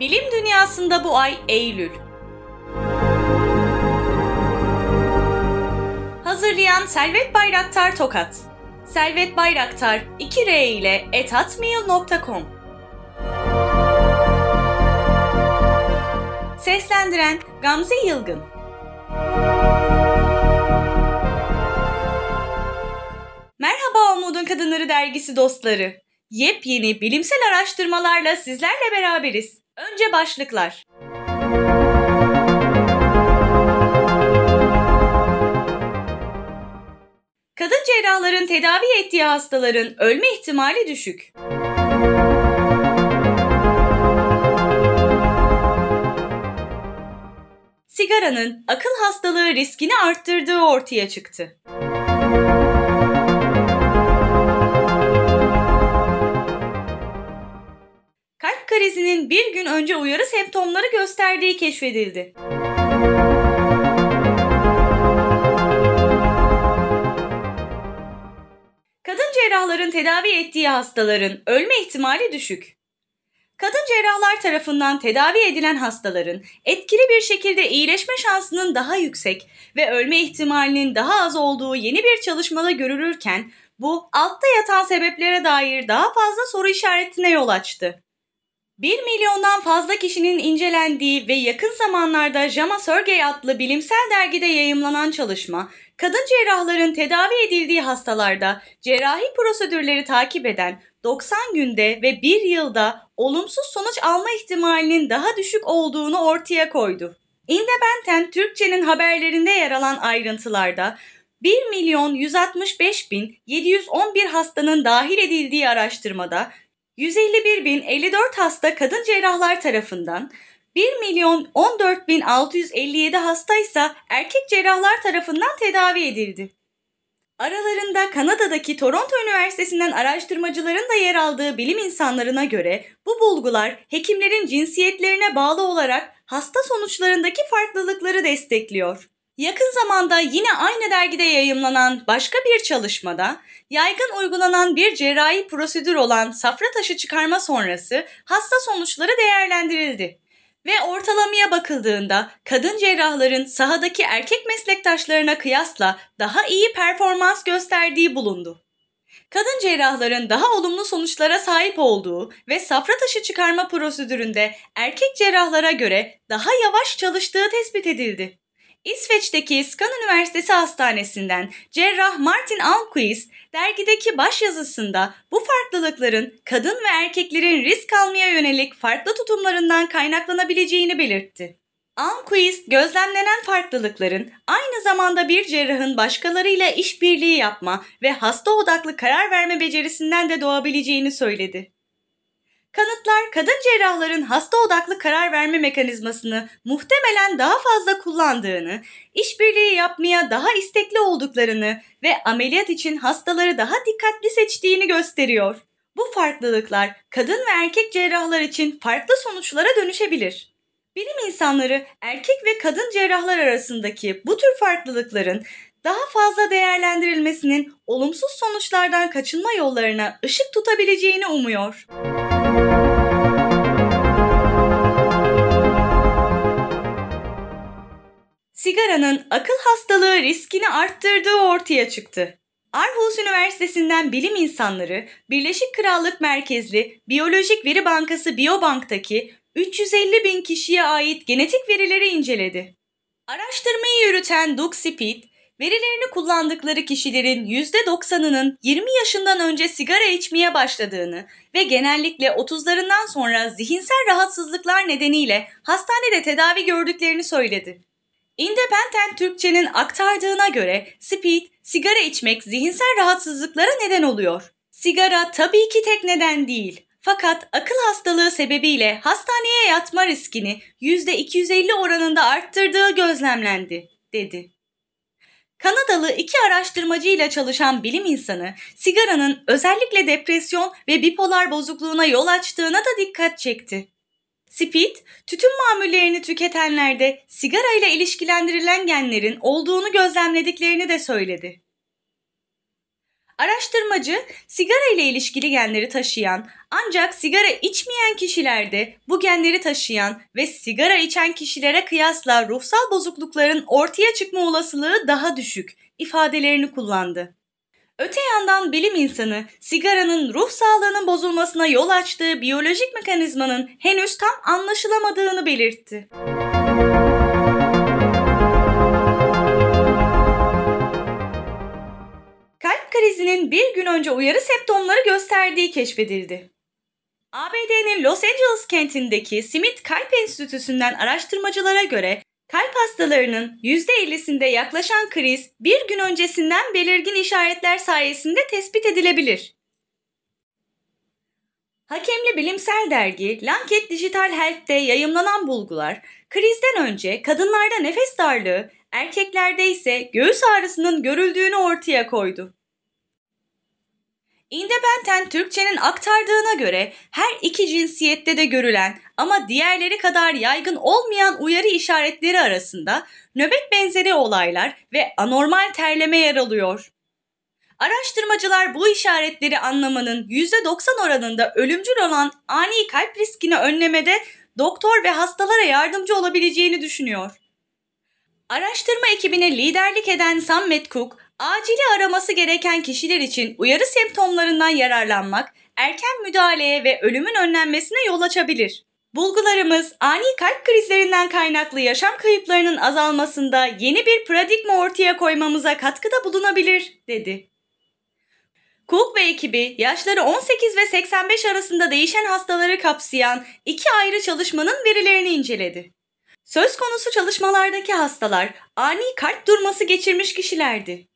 Bilim dünyasında bu ay Eylül. Hazırlayan Selvet Bayraktar Tokat. Selvet Bayraktar 2R ile etatmail.com Seslendiren Gamze Yılgın Dergisi dostları. Yepyeni bilimsel araştırmalarla sizlerle beraberiz. Önce başlıklar. Kadın cerrahların tedavi ettiği hastaların ölme ihtimali düşük. Sigaranın akıl hastalığı riskini arttırdığı ortaya çıktı. Krizinin bir gün önce uyarı semptomları gösterdiği keşfedildi. Kadın cerrahların tedavi ettiği hastaların ölme ihtimali düşük. Kadın cerrahlar tarafından tedavi edilen hastaların etkili bir şekilde iyileşme şansının daha yüksek ve ölme ihtimalinin daha az olduğu yeni bir çalışmada görülürken bu altta yatan sebeplere dair daha fazla soru işaretine yol açtı. 1 milyondan fazla kişinin incelendiği ve yakın zamanlarda JAMA Survey adlı bilimsel dergide yayımlanan çalışma, kadın cerrahların tedavi edildiği hastalarda cerrahi prosedürleri takip eden 90 günde ve 1 yılda olumsuz sonuç alma ihtimalinin daha düşük olduğunu ortaya koydu. Independent Türkçe'nin haberlerinde yer alan ayrıntılarda 1 milyon 165 bin 711 hastanın dahil edildiği araştırmada 151.054 hasta kadın cerrahlar tarafından, 1 milyon 14.657 hasta ise erkek cerrahlar tarafından tedavi edildi. Aralarında Kanada'daki Toronto Üniversitesi'nden araştırmacıların da yer aldığı bilim insanlarına göre bu bulgular hekimlerin cinsiyetlerine bağlı olarak hasta sonuçlarındaki farklılıkları destekliyor. Yakın zamanda yine aynı dergide yayımlanan başka bir çalışmada yaygın uygulanan bir cerrahi prosedür olan safra taşı çıkarma sonrası hasta sonuçları değerlendirildi. Ve ortalamaya bakıldığında kadın cerrahların sahadaki erkek meslektaşlarına kıyasla daha iyi performans gösterdiği bulundu. Kadın cerrahların daha olumlu sonuçlara sahip olduğu ve safra taşı çıkarma prosedüründe erkek cerrahlara göre daha yavaş çalıştığı tespit edildi. İsveç'teki Skan Üniversitesi Hastanesi'nden cerrah Martin Almquist dergideki başyazısında bu farklılıkların kadın ve erkeklerin risk almaya yönelik farklı tutumlarından kaynaklanabileceğini belirtti. Almquist gözlemlenen farklılıkların aynı zamanda bir cerrahın başkalarıyla işbirliği yapma ve hasta odaklı karar verme becerisinden de doğabileceğini söyledi. Kanıtlar kadın cerrahların hasta odaklı karar verme mekanizmasını muhtemelen daha fazla kullandığını, işbirliği yapmaya daha istekli olduklarını ve ameliyat için hastaları daha dikkatli seçtiğini gösteriyor. Bu farklılıklar kadın ve erkek cerrahlar için farklı sonuçlara dönüşebilir. Bilim insanları erkek ve kadın cerrahlar arasındaki bu tür farklılıkların daha fazla değerlendirilmesinin olumsuz sonuçlardan kaçınma yollarına ışık tutabileceğini umuyor. Sigaranın akıl hastalığı riskini arttırdığı ortaya çıktı. Aarhus Üniversitesi'nden bilim insanları Birleşik Krallık merkezli Biyolojik Veri Bankası Biobank'taki 350 bin kişiye ait genetik verileri inceledi. Araştırmayı yürüten Doug Speed, verilerini kullandıkları kişilerin %90'ının 20 yaşından önce sigara içmeye başladığını ve genellikle 30'larından sonra zihinsel rahatsızlıklar nedeniyle hastanede tedavi gördüklerini söyledi. Independent Türkçe'nin aktardığına göre Speed, sigara içmek zihinsel rahatsızlıklara neden oluyor. Sigara tabii ki tek neden değil. Fakat akıl hastalığı sebebiyle hastaneye yatma riskini %250 oranında arttırdığı gözlemlendi, dedi. Kanadalı iki araştırmacıyla çalışan bilim insanı sigaranın özellikle depresyon ve bipolar bozukluğuna yol açtığına da dikkat çekti. Speed, tütün mamullerini tüketenlerde sigara ile ilişkilendirilen genlerin olduğunu gözlemlediklerini de söyledi. Araştırmacı, sigara ile ilişkili genleri taşıyan ancak sigara içmeyen kişilerde bu genleri taşıyan ve sigara içen kişilere kıyasla ruhsal bozuklukların ortaya çıkma olasılığı daha düşük ifadelerini kullandı. Öte yandan bilim insanı sigaranın ruh sağlığının bozulmasına yol açtığı biyolojik mekanizmanın henüz tam anlaşılamadığını belirtti. Kalp krizinin bir gün önce uyarı septomları gösterdiği keşfedildi. ABD'nin Los Angeles kentindeki Smith Kalp Enstitüsü'nden araştırmacılara göre kalp hastalarının %50'sinde yaklaşan kriz bir gün öncesinden belirgin işaretler sayesinde tespit edilebilir. Hakemli bilimsel dergi Lancet Digital Health'te yayımlanan bulgular, krizden önce kadınlarda nefes darlığı, erkeklerde ise göğüs ağrısının görüldüğünü ortaya koydu. Independent Türkçe'nin aktardığına göre her iki cinsiyette de görülen ama diğerleri kadar yaygın olmayan uyarı işaretleri arasında nöbet benzeri olaylar ve anormal terleme yer alıyor. Araştırmacılar bu işaretleri anlamanın %90 oranında ölümcül olan ani kalp riskini önlemede doktor ve hastalara yardımcı olabileceğini düşünüyor. Araştırma ekibine liderlik eden Sam Metcook, acili araması gereken kişiler için uyarı semptomlarından yararlanmak, erken müdahaleye ve ölümün önlenmesine yol açabilir. Bulgularımız ani kalp krizlerinden kaynaklı yaşam kayıplarının azalmasında yeni bir paradigma ortaya koymamıza katkıda bulunabilir, dedi. Cook ve ekibi yaşları 18 ve 85 arasında değişen hastaları kapsayan iki ayrı çalışmanın verilerini inceledi. Söz konusu çalışmalardaki hastalar ani kalp durması geçirmiş kişilerdi.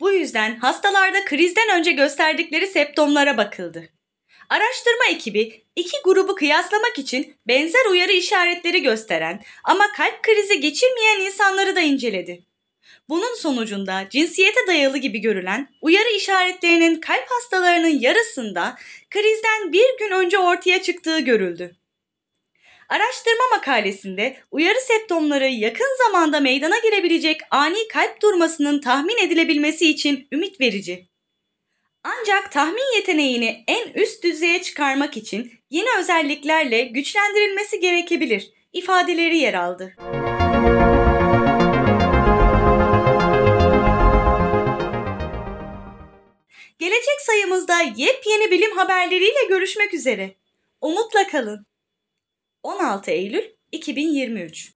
Bu yüzden hastalarda krizden önce gösterdikleri septomlara bakıldı. Araştırma ekibi iki grubu kıyaslamak için benzer uyarı işaretleri gösteren ama kalp krizi geçirmeyen insanları da inceledi. Bunun sonucunda cinsiyete dayalı gibi görülen uyarı işaretlerinin kalp hastalarının yarısında krizden bir gün önce ortaya çıktığı görüldü. Araştırma makalesinde uyarı septomları yakın zamanda meydana gelebilecek ani kalp durmasının tahmin edilebilmesi için ümit verici. Ancak tahmin yeteneğini en üst düzeye çıkarmak için yeni özelliklerle güçlendirilmesi gerekebilir ifadeleri yer aldı. Gelecek sayımızda yepyeni bilim haberleriyle görüşmek üzere. Umutla kalın. 16 Eylül 2023